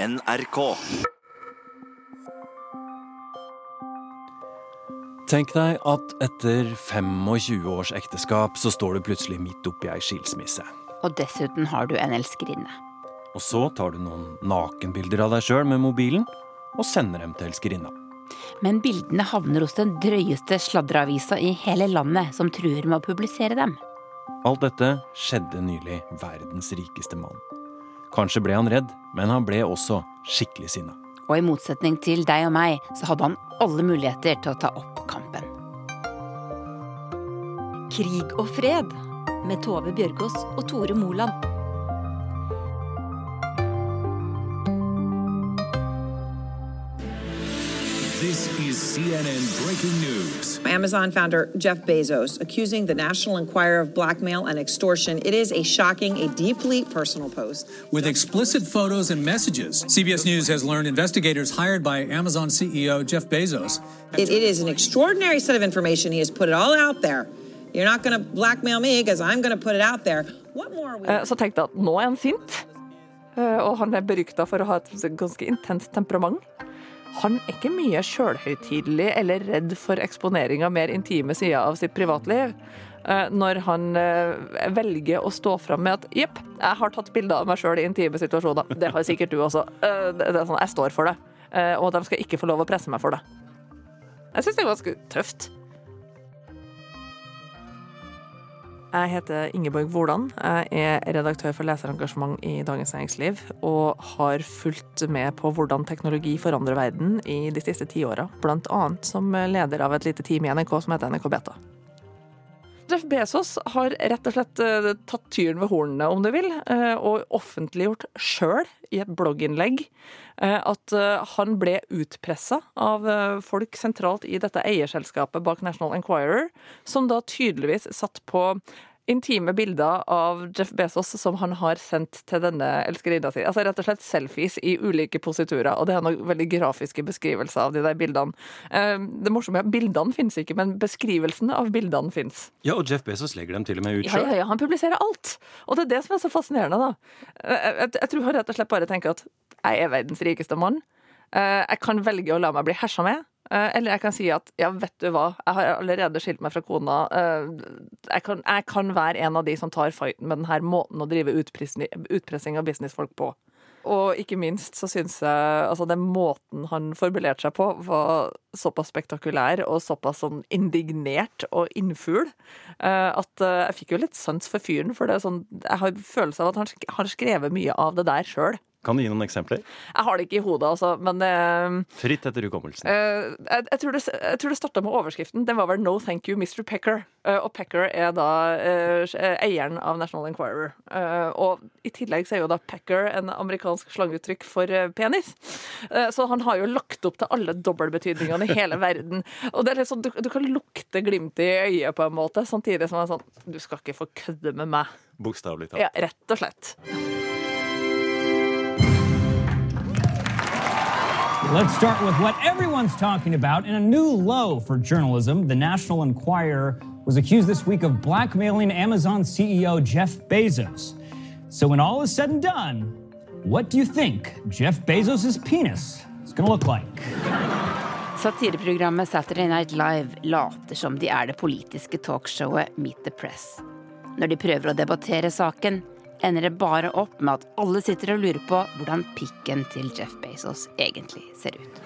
NRK. Tenk deg at etter 25 års ekteskap så står du plutselig midt oppi ei skilsmisse. Og dessuten har du en elskerinne. Og så tar du noen nakenbilder av deg sjøl med mobilen og sender dem til elskerinna. Men bildene havner hos den drøyeste sladreavisa i hele landet, som truer med å publisere dem. Alt dette skjedde nylig verdens rikeste mann. Kanskje ble han redd, men han ble også skikkelig sinna. Og i motsetning til deg og meg, så hadde han alle muligheter til å ta opp kampen. Krig og fred med Tove Bjørgaas og Tore Moland. This is CNN breaking news. Amazon founder Jeff Bezos accusing the National Enquirer of blackmail and extortion. It is a shocking, a deeply personal post. With explicit photos and messages, CBS News has learned investigators hired by Amazon CEO Jeff Bezos. It, it is an extraordinary set of information. He has put it all out there. You're not going to blackmail me because I'm going to put it out there. What more are we? Eh, Så tenkte jeg at nå er han sint, Eh, og han er berykta for å ha et ganske intenst temperament. Han er ikke mye sjølhøytidelig eller redd for eksponering av mer intime sider av sitt privatliv. eh, Når han eh, velger å stå fram med at jepp, jeg har tatt bilder av meg sjøl i intime situasjoner. Det har sikkert du også. Eh, Det er sånn, Jeg står for det. Og de skal ikke få lov å presse meg for det. Jeg syns det er ganske tøft. Jeg heter Ingeborg Wolan. Jeg er redaktør for leserengasjement i Dagens Næringsliv og har fulgt med på hvordan teknologi forandrer verden i de siste ti bl.a. som leder av et lite team i NRK som heter NRK Beta. Jeff Bezos har rett og slett eh, tatt tyren ved hornene, om du vil, eh, og offentliggjort sjøl i et blogginnlegg eh, at han ble utpressa av folk sentralt i dette eierselskapet bak National Enquirer, som da tydeligvis satt på intime bilder av Jeff Bezos som han har sendt til denne elskerinna si. Altså rett og slett selfies i ulike positurer, og det er noen veldig grafiske beskrivelser av de der bildene. Eh, Det morsomme er at bildene finnes ikke, men beskrivelsen av bildene finnes. Ja, og Jeff Bezos legger dem til og med ut Ja, sjøl. ja, ja, han publiserer alt. Og det er det som er så fascinerende, da. Jeg, jeg, jeg tror han rett og slett bare tenker at jeg er verdens rikeste mann. Eh, Jeg kan velge å la meg bli hersa med. Eh, Eller jeg kan si at ja, vet du hva, jeg har allerede skilt meg fra kona. eh, Jeg kan, jeg kan være en av de som tar fighten med denne måten å drive utpressing, av businessfolk på. Og ikke minst så syns jeg altså den måten han formulerte seg på, var såpass spektakulær og såpass sånn indignert og innfugl eh, at jeg fikk jo litt sans for fyren. For det er sånn, jeg har følelse av at han har skrevet mye av det der sjøl. Kan du gi noen eksempler? Jeg har det ikke i hodet, altså, men uh, Fritt etter hukommelsen. Uh, jeg, jeg, tror det, jeg tror det starta med overskriften. Den var vel 'No thank you, Mr. Pecker'. Uh, og Pecker er da eh, eieren av National Enquirer. Eh, og i tillegg så er jo da Pecker en amerikansk slangeuttrykk for eh, penis. Eh, så han har jo lagt opp til alle dobbeltbetydningene i hele verden. Og det er litt sånn, du, du kan lukte glimtet i øyet på en måte, samtidig som det er sånn Du skal ikke få kødde med meg. Bokstavelig talt. Ja, rett og slett. Let's start with what everyone's talking about in a new low for journalism. The National Enquirer was accused this week of blackmailing Amazon CEO Jeff Bezos. So, when all is said and done, what do you think Jeff Bezos' penis is going to look like? Satireprogrammet Saturday Night Live later som de er det politiske talkshowet Meet the Press. Når de prøver å debattere saken, ender det bare opp med at alle sitter og lurer på hvordan pikken til Jeff Bezos egentlig ser ut.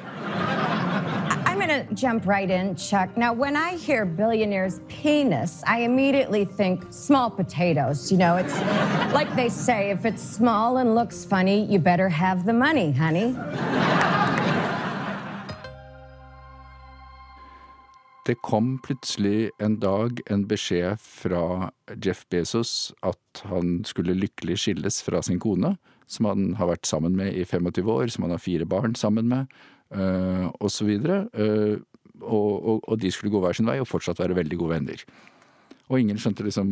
I'm gonna jump right in, Chuck. Now, when I hear billionaire's penis, I immediately think small potatoes. You know, it's like they say if it's small and looks funny, you better have the money, honey. Det kom plutselig en dag en beskjed fra Jeff Bezos at han skulle lykkelig skilles fra sin kone, som han har vært sammen med i 25 år, som han har fire barn sammen med, uh, og så videre. eh, og, og, og de skulle gå hver sin vei og fortsatt være veldig gode venner. Og ingen skjønte liksom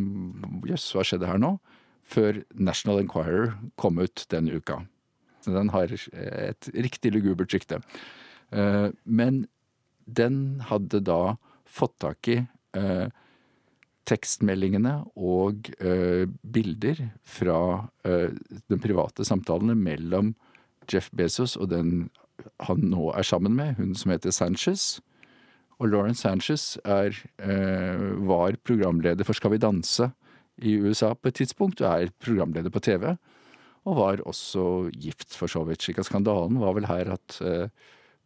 jøss, hva skjedde her nå? Før National Enquirer kom ut den uka. Den har et riktig lugubert rykte. Eh, men den hadde da fått tak i eh, tekstmeldingene og eh, bilder fra eh, den private samtalene mellom Jeff Bezos og den han nå er sammen med, hun som heter Sanchez. Og Lauren Sanchez er, eh, var programleder for Skal vi danse i USA på et tidspunkt, og er programleder på TV. Og var også gift, for så vidt. Slik at skandalen var vel her at eh,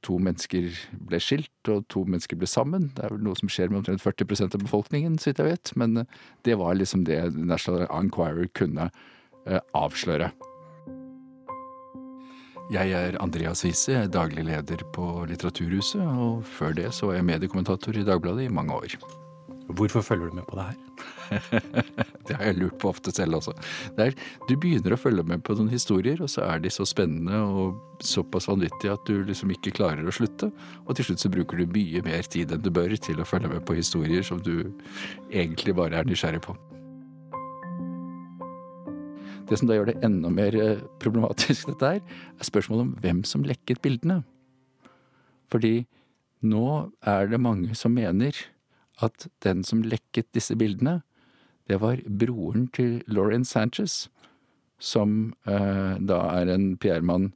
to mennesker ble skilt, og to mennesker ble sammen. Det er vel noe som skjer med omtrent 40% av befolkningen, så vidt jeg vet. Men eh, det var liksom det National Enquirer kunne eh, avsløre. Jeg er Andreas Wiese, jeg er daglig leder på Litteraturhuset, og før det så var jeg mediekommentator i Dagbladet i mange år. Hvorfor følger du med på det her? det har jeg lurt på ofte selv også. Er, du begynner å følge med på noen historier, og så er de så spennende og såpass vanvittige at du liksom ikke klarer å slutte. Og til slutt så bruker du mye mer tid enn du bør til å følge med på historier som du egentlig bare er nysgjerrig på. Det som da gjør det enda mer eh, problematisk, dette her, er spørsmålet om hvem som lekket bildene. Fordi nå er det mange som mener at den som lekket disse bildene, det var broren til Lauren Sanchez, som eh, da er en PR-mann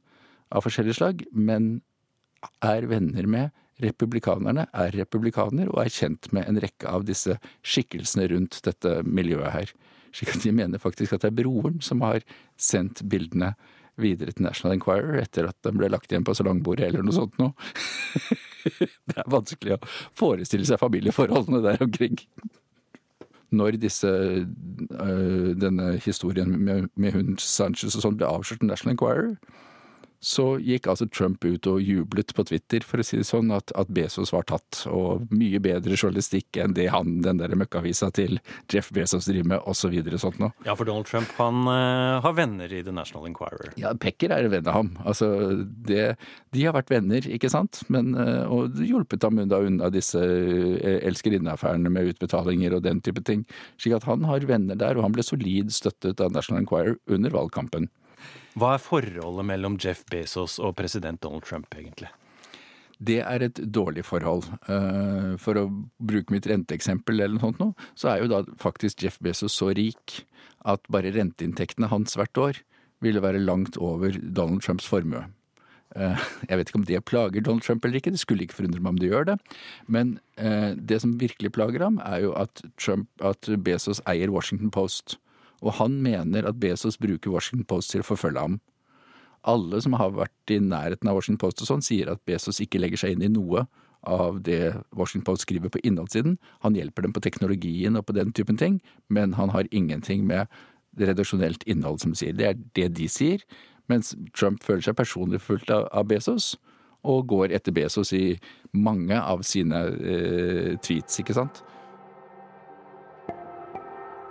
av forskjellig slag, men er venner med republikanerne, er republikaner og er kjent med en rekke av disse skikkelsene rundt dette miljøet her. Slik at de mener faktisk at det er broren som har sendt bildene videre til National Enquirer etter at de ble lagt igjen på salongbordet eller noe sånt noe. det er vanskelig å forestille seg familieforholdene der omkring. Når disse, øh, denne historien med, med hun Sanchez og sånn ble avslørt i National Enquirer, så gikk altså Trump ut og jublet på Twitter, for å si det sånn, at, at Bezos var tatt. Og mye bedre journalistikk enn det han, den der møkkavisa til Jeff Bezos driver med, osv. sånt noe. Ja, for Donald Trump han uh, har venner i The National Enquirer. Ja, Pecker er en venn av ham. Altså, det, de har vært venner, ikke sant? Men, uh, og hjulpet ham unna, unna disse uh, elskerinneaffærene med utbetalinger og den type ting. Slik at han har venner der, og han ble solid støttet av National Enquirer under valgkampen. Hva er forholdet mellom Jeff Bezos og president Donald Trump, egentlig? Det er et dårlig forhold. Eh, for å bruke mitt renteeksempel, eller noe sånt, nå, så er jo da faktisk Jeff Bezos så rik at bare renteinntektene hans hvert år ville være langt over Donald Trumps formue. Eh, jeg vet ikke om det plager Donald Trump eller ikke, det skulle ikke forundre meg om det gjør det. Men eh, det som virkelig plager ham, er jo at, Trump, at Bezos eier Washington Post og han mener at Bezos bruker Washington Post til å forfølge ham. Alle som har vært i nærheten av Washington Post og sånn, sier at Bezos ikke legger seg inn i noe av det Washington Post skriver på innholdssiden. Han hjelper dem på teknologien og på den typen ting, men han har ingenting med redaksjonelt innhold som sier. Det er det de sier, mens Trump føler seg personlig fulgt av Bezos, og går etter Bezos i mange av sine eh, tweets, ikke sant.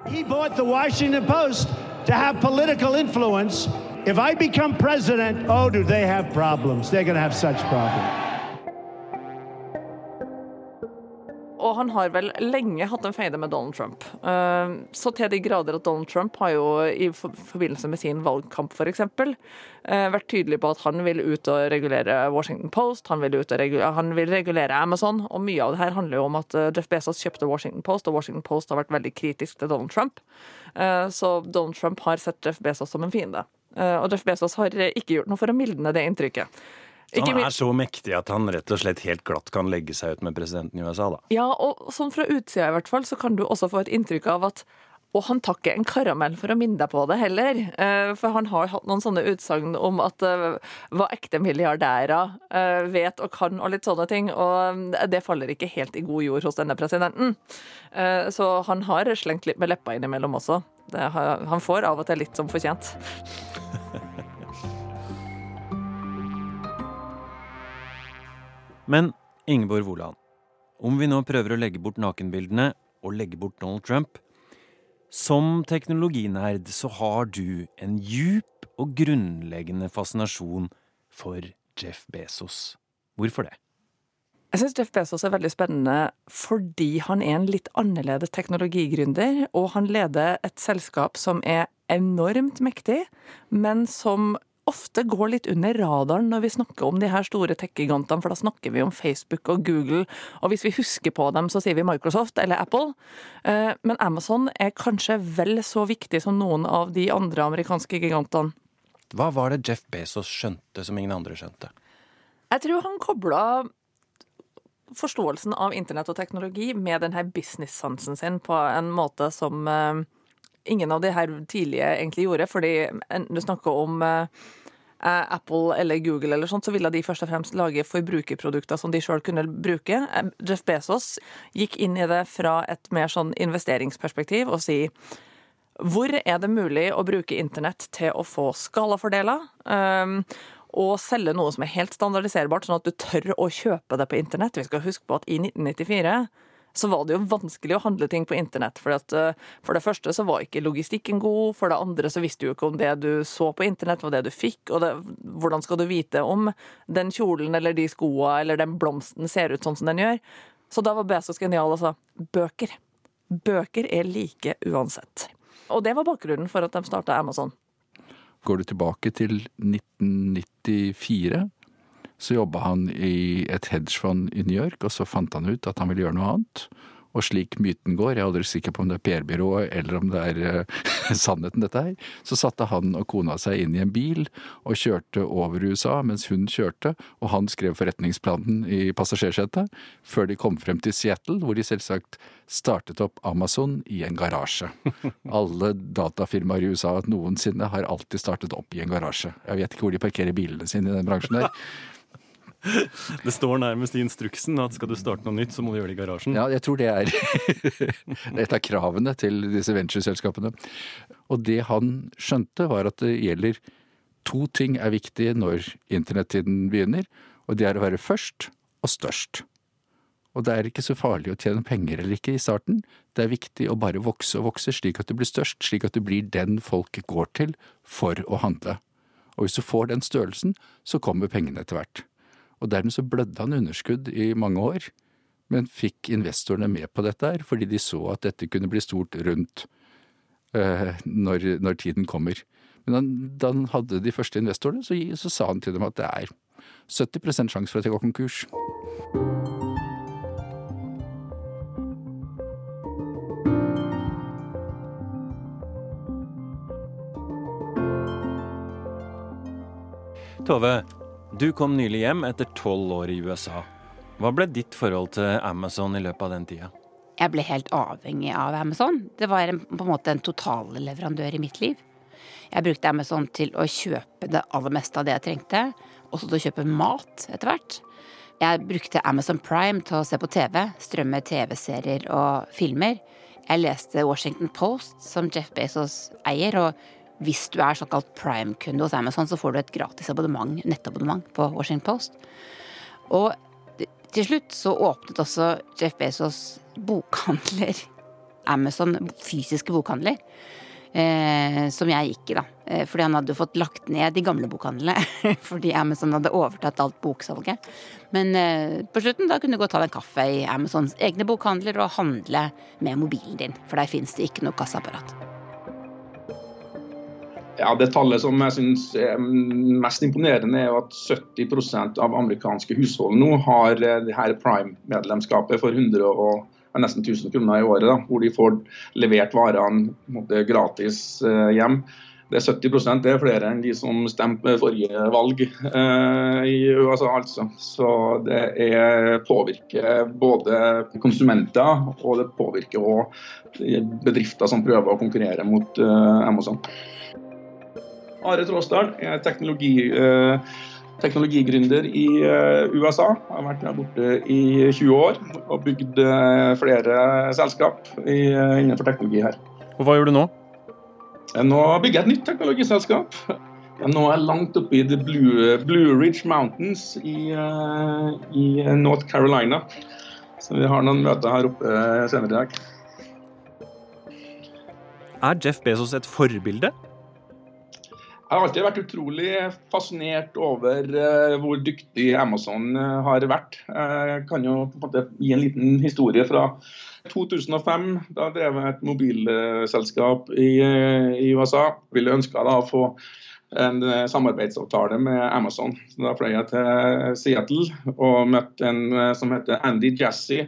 He bought the Washington Post to have political influence. If I become president, oh, do they have problems? They're going to have such problems. Og han har vel lenge hatt en feide med Donald Trump. Eh, så til de grader at Donald Trump har jo i forbindelse med sin valgkamp f.eks. Eh, vært tydelig på at han vil ut og regulere Washington Post, han vil, regulere, han vil regulere Amazon. Og mye av det her handler jo om at eh, Jeff Bezos kjøpte Washington Post, og Washington Post har vært veldig kritisk til Donald Trump. Så Donald Trump har sett Jeff Bezos som en fiende. Og Jeff Bezos har ikke gjort noe for å mildne det inntrykket. Han er så mektig at han rett og slett helt glatt kan legge seg ut med presidenten i USA, da. Ja, og sånn fra utsida i hvert fall, så kan du også få et inntrykk av at og han tar ikke en karamell for å minne deg på det heller. Eh, for han har hatt noen sånne utsagn om at eh, hva ekte milliardærer eh, vet og kan og litt sånne ting. Og det faller ikke helt i god jord hos denne presidenten. Så han har slengt litt med leppa innimellom også. Han får av og til litt som fortjent. Men Ingeborg Woland, om vi nå prøver å legge bort nakenbildene og legge bort Donald Trump Som teknologinerd så har du en djup og grunnleggende fascinasjon for Jeff Bezos. Hvorfor det? Jeg syns Jeff Bezos er veldig spennende fordi han er en litt annerledes teknologigründer, og han leder et selskap som er enormt mektig, men som ofte går litt under radaren når vi snakker om de her store tech-gigantene, for da snakker vi om Facebook og Google, og hvis vi husker på dem, så sier vi Microsoft eller Apple. Eh, men Amazon er kanskje vel så viktig som noen av de andre amerikanske gigantene. Hva var det Jeff Bezos skjønte som ingen andre skjønte? Jeg tror han kobla forståelsen av internett og teknologi med denne business-sansen sin på en måte som uh, ingen av de her tidlige egentlig gjorde. Fordi du snakker om uh, Apple eller Google eller sånt, så ville de først og fremst lage forbrukerprodukter som de sjøl kunne bruke. Jeff Bezos gikk inn i det fra et mer sånn investeringsperspektiv og si hvor er det mulig å bruke internett til å få skalafordeler? Um, og selge noe som er helt standardiserbart, sånn at du tør å kjøpe det på internett. Vi skal huske på at i 1994 så var det jo vanskelig å handle ting på internett. For, at, eh, for det første så var ikke logistikken god, for det andre så visste du jo ikke om det du så på internett, var det du fikk, og det, hvordan skal du vite om den kjolen eller de skoa eller den blomsten ser ut sånn som den gjør? Så da var Bezos genial og sa bøker. Bøker er like uansett. Og det var bakgrunnen for at de starta Amazon. Går du tilbake til 1994, så jobba han i et hedgefond i New York, og så fant han ut at han ville gjøre noe annet. Og slik myten går, jeg er aldri sikker på om det er PR-byrået eller om det er uh, sannheten dette her, så satte han og kona seg inn i en bil og kjørte over USA mens hun kjørte, og han skrev forretningsplanen i passasjersetet, før de kom frem til Seattle, hvor de selvsagt startet opp Amazon i en garasje. Alle datafirmaer i USA noensinne har alltid startet opp i en garasje. Jeg vet ikke hvor de parkerer bilene sine i den bransjen der. Det står nærmest i instruksen at skal du starte noe nytt, så må du gjøre det i garasjen. Ja, jeg tror det er et av kravene til disse ventureselskapene. Og det han skjønte, var at det gjelder to ting er viktige når internettiden begynner, og det er å være først og størst. Og det er ikke så farlig å tjene penger eller ikke i starten, det er viktig å bare vokse og vokse slik at du blir størst, slik at du blir den folk går til for å handle. Og hvis du får den størrelsen, så kommer pengene etter hvert og dermed så blødde han underskudd i mange år, men fikk investorene med på dette her, fordi de så at dette kunne bli stort rundt eh, når, når, tiden kommer. Men han, da han hadde de første investorene, så, så sa han til dem at det er 70% sjanse for at jeg går konkurs. Tove, du kom nylig hjem etter tolv år i USA. Hva ble ditt forhold til Amazon i løpet av den tida? Jeg ble helt avhengig av Amazon. Det var en, på en måte en totalleverandør i mitt liv. Jeg brukte Amazon til å kjøpe det aller meste av det jeg trengte, også til å kjøpe mat etter hvert. Jeg brukte Amazon Prime til å se på TV, strømme TV-serier og filmer. Jeg leste Washington Post, som Jeff Bezos eier, og hvis du er såkalt prime-kunde hos Amazon, så får du et gratis abonnement, nettabonnement på Washington Post. Og til slutt så åpnet også Jeff Bezos bokhandler, Amazon, fysiske bokhandler. Eh, som jeg gikk i, da. Eh, fordi han hadde fått lagt ned de gamle bokhandlene. fordi Amazon hadde overtatt alt boksalget. Men eh, på slutten da kunne du gå og ta deg en kaffe i Amazons egne bokhandler og handle med mobilen din. For der fins det ikke noe kassaapparat. Ja, Det tallet som jeg synes er mest imponerende, er at 70% av amerikanske hushold nå har eh, det her Prime-medlemskapet for 100 og nesten 1000 kroner i året, da, hvor de får levert varene gratis eh, hjem. Det er 70 det er flere enn de som stemte forrige valg eh, i USA. altså. Så det er, påvirker både konsumenter og det påvirker også bedrifter som prøver å konkurrere mot eh, Amazon. Are Tråsdal Jeg er teknologi, uh, teknologigründer i uh, USA. Jeg har vært der borte i 20 år og bygd uh, flere selskap i, innenfor teknologi her. Og Hva gjør du nå? Nå bygger jeg et nytt teknologiselskap. Nå er jeg langt oppe i Blue, Blue, Ridge Mountains i, i North Carolina. Så vi har noen møter her oppe senere i dag. Er Jeff Bezos et forbilde? Jeg har alltid vært utrolig fascinert over uh, hvor dyktig Amazon uh, har vært. Jeg kan jo på en måte gi en liten historie fra 2005. Da drev jeg et mobilselskap i, i USA. Ville ønska å få en samarbeidsavtale med Amazon. Så da fløy jeg til Seattle og møtte en som heter Andy Jassy.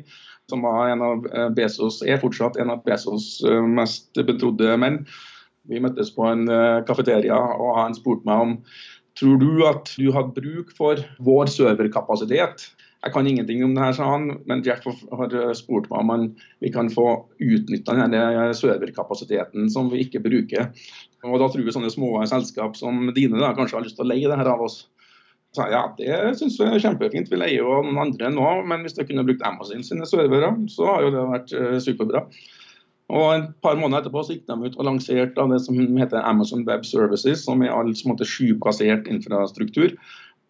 Som var en av Bezos, er fortsatt en av Bezos mest betrodde menn. Vi møttes på en kafeteria, og han spurte meg om tror du at du hadde bruk for vår serverkapasitet. Jeg kan ingenting om det her, sa han, men Jeff har spurt meg om han, vi kan få utnytta denne serverkapasiteten som vi ikke bruker. Og Da tror vi sånne små selskap som dine da, kanskje har lyst til å leie det her av oss. Så ja, Det syns vi er kjempefint. Vi leier jo noen andre nå, men hvis dere kunne brukt Amazon sine servere, så har jo det vært superbra. Og Et par måneder etterpå så gikk de ut og lanserte det som heter Amazon Web Services, som er all skybasert infrastruktur.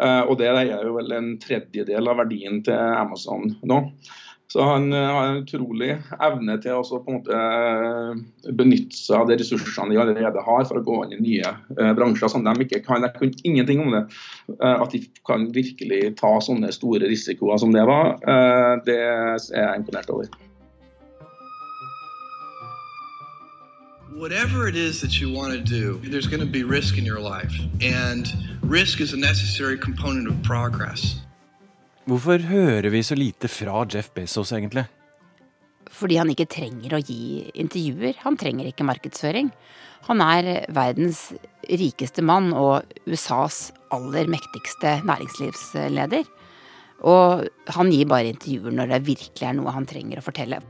Uh, og Det er jo vel en tredjedel av verdien til Amazon nå. Så han uh, har en utrolig evne til å en måte uh, benytte seg av de ressursene de allerede har for å gå inn i nye bransjer som de ikke kan. Jeg kunne ingenting om det. At de kan virkelig ta sånne store risikoer som det var, det er jeg imponert over. Whatever it is that you want to do, there's going to be risk in your life. And risk is a necessary component of progress. Hvorfor hører vi så lite fra Jeff Bezos, egentlig? Fordi han ikke trenger å gi intervjuer. Han trenger ikke markedsføring. Han er verdens rikeste mann og USAs aller mektigste næringslivsleder. Og han gir bare intervjuer når det virkelig er noe han trenger å fortelle.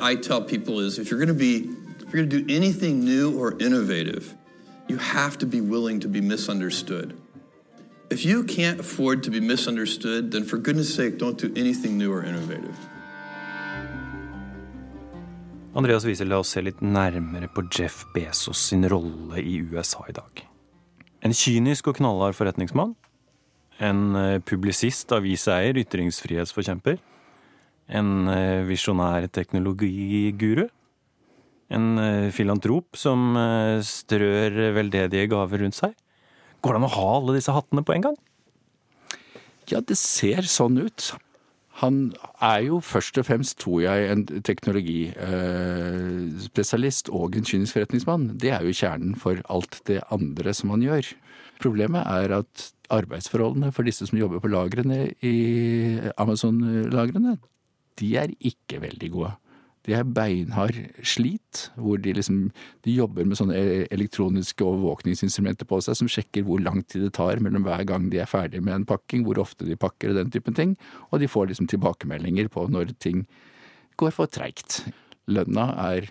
I tell people is if you're going to be If you're going to do anything new or innovative, you have to be willing to be misunderstood. If you can't afford to be misunderstood, then for goodness sake, don't do anything new or innovative. Andreas Wiesel, la oss se litt nærmere på Jeff Bezos sin rolle i USA i dag. En kynisk og knallhard forretningsmann. En eh, publisist, aviseier, ytringsfrihetsforkjemper. En eh, visjonær teknologiguru. En eh, filantrop som eh, strør veldedige gaver rundt seg. Går det an å ha alle disse hattene på en gang? Ja, det ser sånn ut. Han er jo først og fremst, tror jeg, en teknologispesialist eh, og en kynisk forretningsmann. Det er jo kjernen for alt det andre som han gjør. Problemet er at arbeidsforholdene for disse som jobber på lagrene i Amazon-lagrene, de er ikke veldig gode. De er beinhard slit, hvor de liksom de jobber med sånne elektroniske overvåkningsinstrumenter på seg som sjekker hvor lang tid det tar mellom hver gang de er ferdig med en pakking, hvor ofte de pakker og den typen ting. Og de får liksom tilbakemeldinger på når ting går for treigt. Lønna er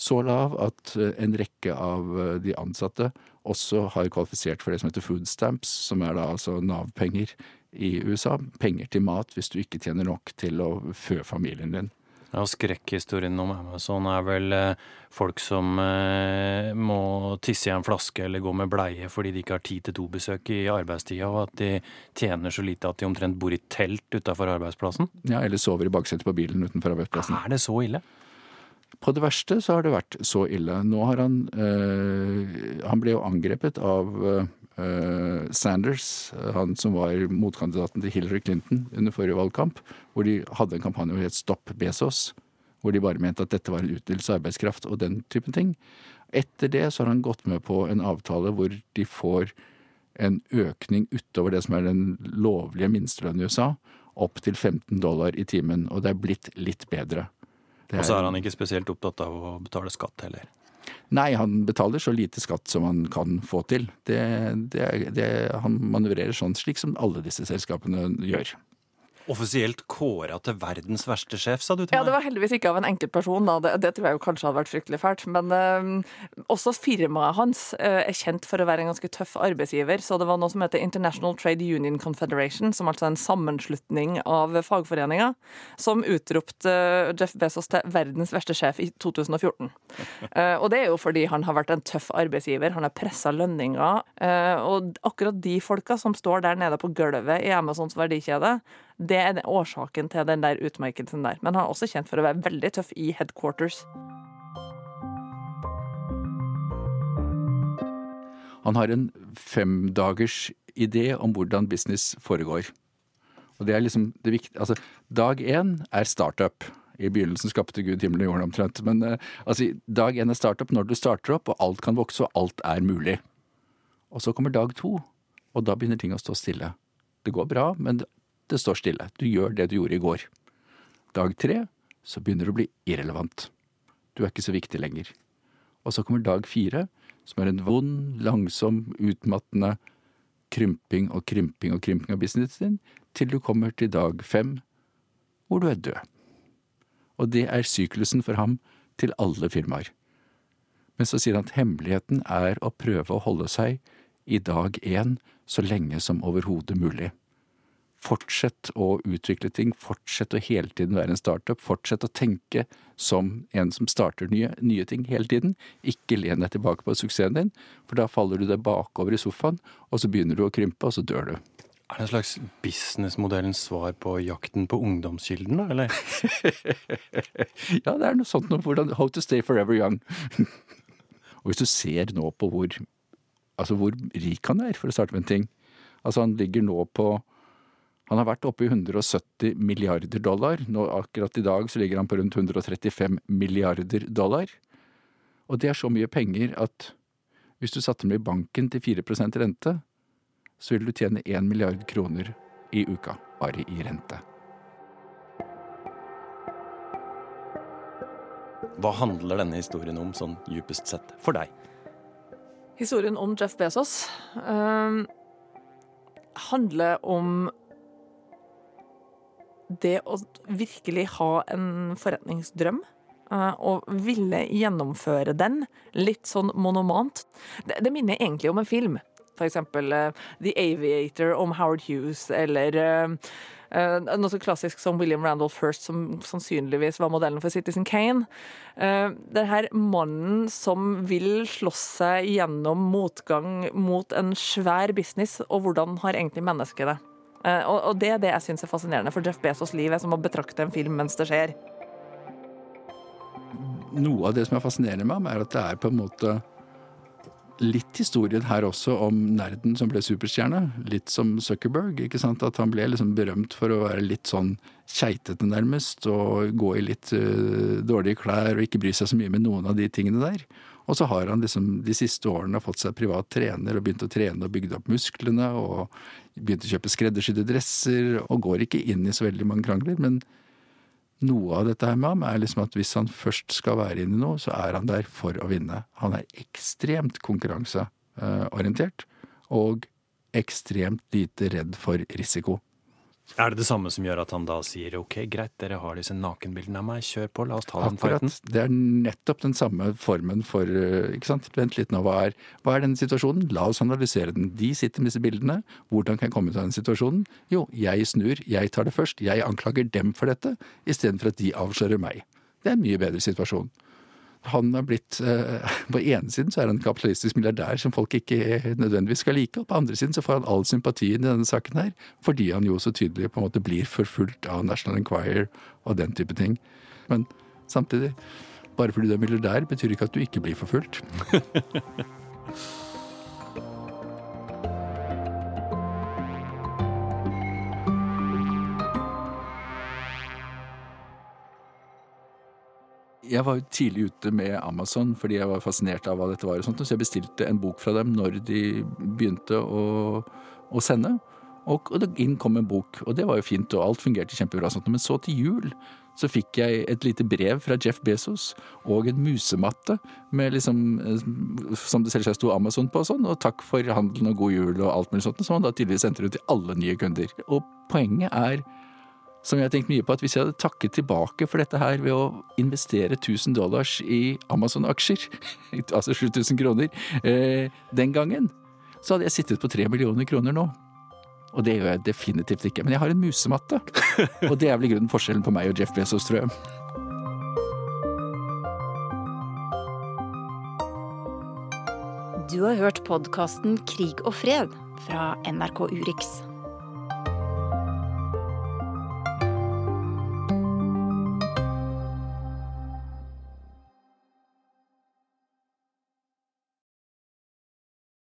så lav at eh, en rekke av eh, de ansatte også har kvalifisert for det som heter food stamps, som er da altså Nav-penger i USA. Penger til mat hvis du ikke tjener nok til å fø familien din. Ja, Skrekkhistorien om Amazon er vel eh, folk som eh, må tisse i en flaske eller gå med bleie fordi de ikke har tid til to besøk i arbeidstida, og at de tjener så lite at de omtrent bor i telt utafor arbeidsplassen? Ja, eller sover i baksetet på bilen utenfor arbeidsplassen. Er det så ille? På det verste så har det vært så ille. Nå har han eh, Han ble jo angrepet av uh, Sanders, han som var motkandidaten til Hillary Clinton under forrige valgkamp, hvor de hadde en kampanje som het Stopp Bezos, hvor de bare mente at dette var en utnyttelse av arbeidskraft og den typen ting. Etter det så har han gått med på en avtale hvor de får en økning utover det som er den lovlige minstelønnen i USA, opp til 15 dollar i timen, og det er blitt litt bedre. Er... Og så er han ikke spesielt opptatt av å betale skatt heller. Nei, han betaler så lite skatt som han kan få til. Det, det, det, han manøvrerer sånn slik som alle disse selskapene gjør offisielt kåra til verdens verste sjef, sa du til meg? Ja, det var heldigvis ikke av en enkeltperson, da. Det, det, tror jeg jo kanskje hadde vært fryktelig fælt. Men uh, også firmaet hans uh, er kjent for å være en ganske tøff arbeidsgiver. Så det var noe som heter International Trade Union Confederation, som altså er en sammenslutning av fagforeninger, som utropte uh, Jeff Bezos til verdens verste sjef i 2014. og det er jo fordi han har vært en tøff arbeidsgiver, han har pressa lønninger. og akkurat de folka som står der nede på gulvet i Amazons verdikjede, det er årsaken til den der utmerkelsen der. Men han er også kjent for å være veldig tøff i headquarters. Han har en femdagers idé om hvordan business foregår. Og det er liksom det viktige Altså, dag én er startup. I begynnelsen skapte Gud himmelen og jorden omtrent. Men uh, altså, dag én er startup når du starter opp, og alt kan vokse, og alt er mulig. Og så kommer dag to, og da begynner ting å stå stille. Det går bra, men det står stille. Du gjør det du gjorde i går. Dag tre så begynner det å bli irrelevant. Du er ikke så viktig lenger. Og så kommer dag fire, som er en vond, langsom, utmattende krymping og krymping og krymping av businessen din, til du kommer til dag fem, hvor du er død. Og det er syklusen for ham til alle firmaer. Men så sier han at hemmeligheten er å prøve å holde seg i dag én så lenge som overhodet mulig. Fortsett å utvikle ting, fortsett å hele tiden være en startup, fortsett å tenke som en som starter nye, nye ting hele tiden. Ikke len deg tilbake på suksessen din, for da faller du deg bakover i sofaen, og så begynner du å krympe, og så dør du. Er det en slags businessmodellens svar på jakten på ungdomskilden, da, eller? ja, det er noe sånt noe hvordan How to stay forever young. og hvis du ser nå på hvor, altså hvor rik han er for å starte med en ting Altså, han ligger nå på han har vært oppe i 170 milliarder dollar. Nå, akkurat i dag så ligger han på rundt 135 milliarder dollar. Og det er så mye penger at hvis du satte dem i banken til 4% rente, så ville du tjene 1 milliard kroner i uka bare i rente. Hva handler denne historien om, sånn djupest sett, for deg? Historien om Jeff Bezos øh, handler om det å virkelig ha en forretningsdrøm eh, og ville gjennomføre den litt sånn monomant. Det, det minner egentlig om en film. For eksempel uh, The Aviator om Howard Hughes, eller uh, uh, noe så klassisk som William Randolph First, som sannsynligvis var modellen for Citizen Kane. det her mannen som vil slåss seg gjennom motgang mot en svær business, og hvordan har egentlig mennesket det? Eh, og det er det jeg syns er fascinerende, for Jeff Bezos' liv er som å betrakte en film mens det skjer. Noe av det som er fascinerende med ham, er at det er på en måte litt historien her også om nerden som ble superstjerne. Litt som Zuckerberg. ikke sant? At han ble liksom berømt for å være litt sånn keitete, nærmest. Og gå i litt uh, dårlige klær og ikke bry seg så mye med noen av de tingene der. Og så har han liksom de siste årene fått seg privat trener og begynt å trene og bygd opp musklene. Og begynt å kjøpe skreddersydde dresser. Og går ikke inn i så veldig mange krangler. men noe av dette her med ham er liksom at hvis han først skal være inne i noe, så er han der for å vinne. Han er ekstremt konkurranseorientert og ekstremt lite redd for risiko. Er det det samme som gjør at han da sier ok, greit, dere har disse nakenbildene av meg, kjør på, la oss ta den Akkurat. fighten? Det er nettopp den samme formen for eh, ikke sant, Vent litt nå, hva er, hva er denne situasjonen? La oss analysere den. De sitter med disse bildene. Hvordan kan jeg komme ut av den situasjonen? Jo, jeg snur, jeg tar det først. Jeg anklager dem for dette, istedenfor at de avslører meg. Det er en mye bedre situasjon han er blitt eh, På ene siden så er han en kapitalistisk milliardær som folk ikke nødvendigvis skal like, og på andre siden så får han all sympatien i denne saken her, fordi han jo så tydelig på en måte blir forfulgt av National Enquirer og den type ting. Men samtidig, bare fordi du er milliardær, betyr ikke at du ikke blir forfulgt. jeg var tidlig ute med Amazon fordi jeg var fascinert av hva dette var. og sånt, Så jeg bestilte en bok fra dem når de begynte å, å sende. Og, og inn kom en bok, og det var jo fint, og alt fungerte kjempebra. Sånt. Men så til jul så fikk jeg et lite brev fra Jeff Bezos og en musematte med liksom, som det selvsagt sto Amazon på og sånn, og takk for handelen og god jul og alt mulig sånt, som han da tydeligvis sendte ut til alle nye kunder. Og poenget er som jeg har tenkt mye på, at hvis jeg hadde takket tilbake for dette her ved å investere 1000 dollars i Amazon-aksjer, altså 7000 kroner, eh, den gangen, så hadde jeg sittet på 3 millioner kroner nå. Og det gjør jeg definitivt ikke. Men jeg har en musematte. Og det er vel i grunnen forskjellen på meg og Jeff Bezos, tror jeg. Du har hørt podkasten Krig og fred fra NRK Urix.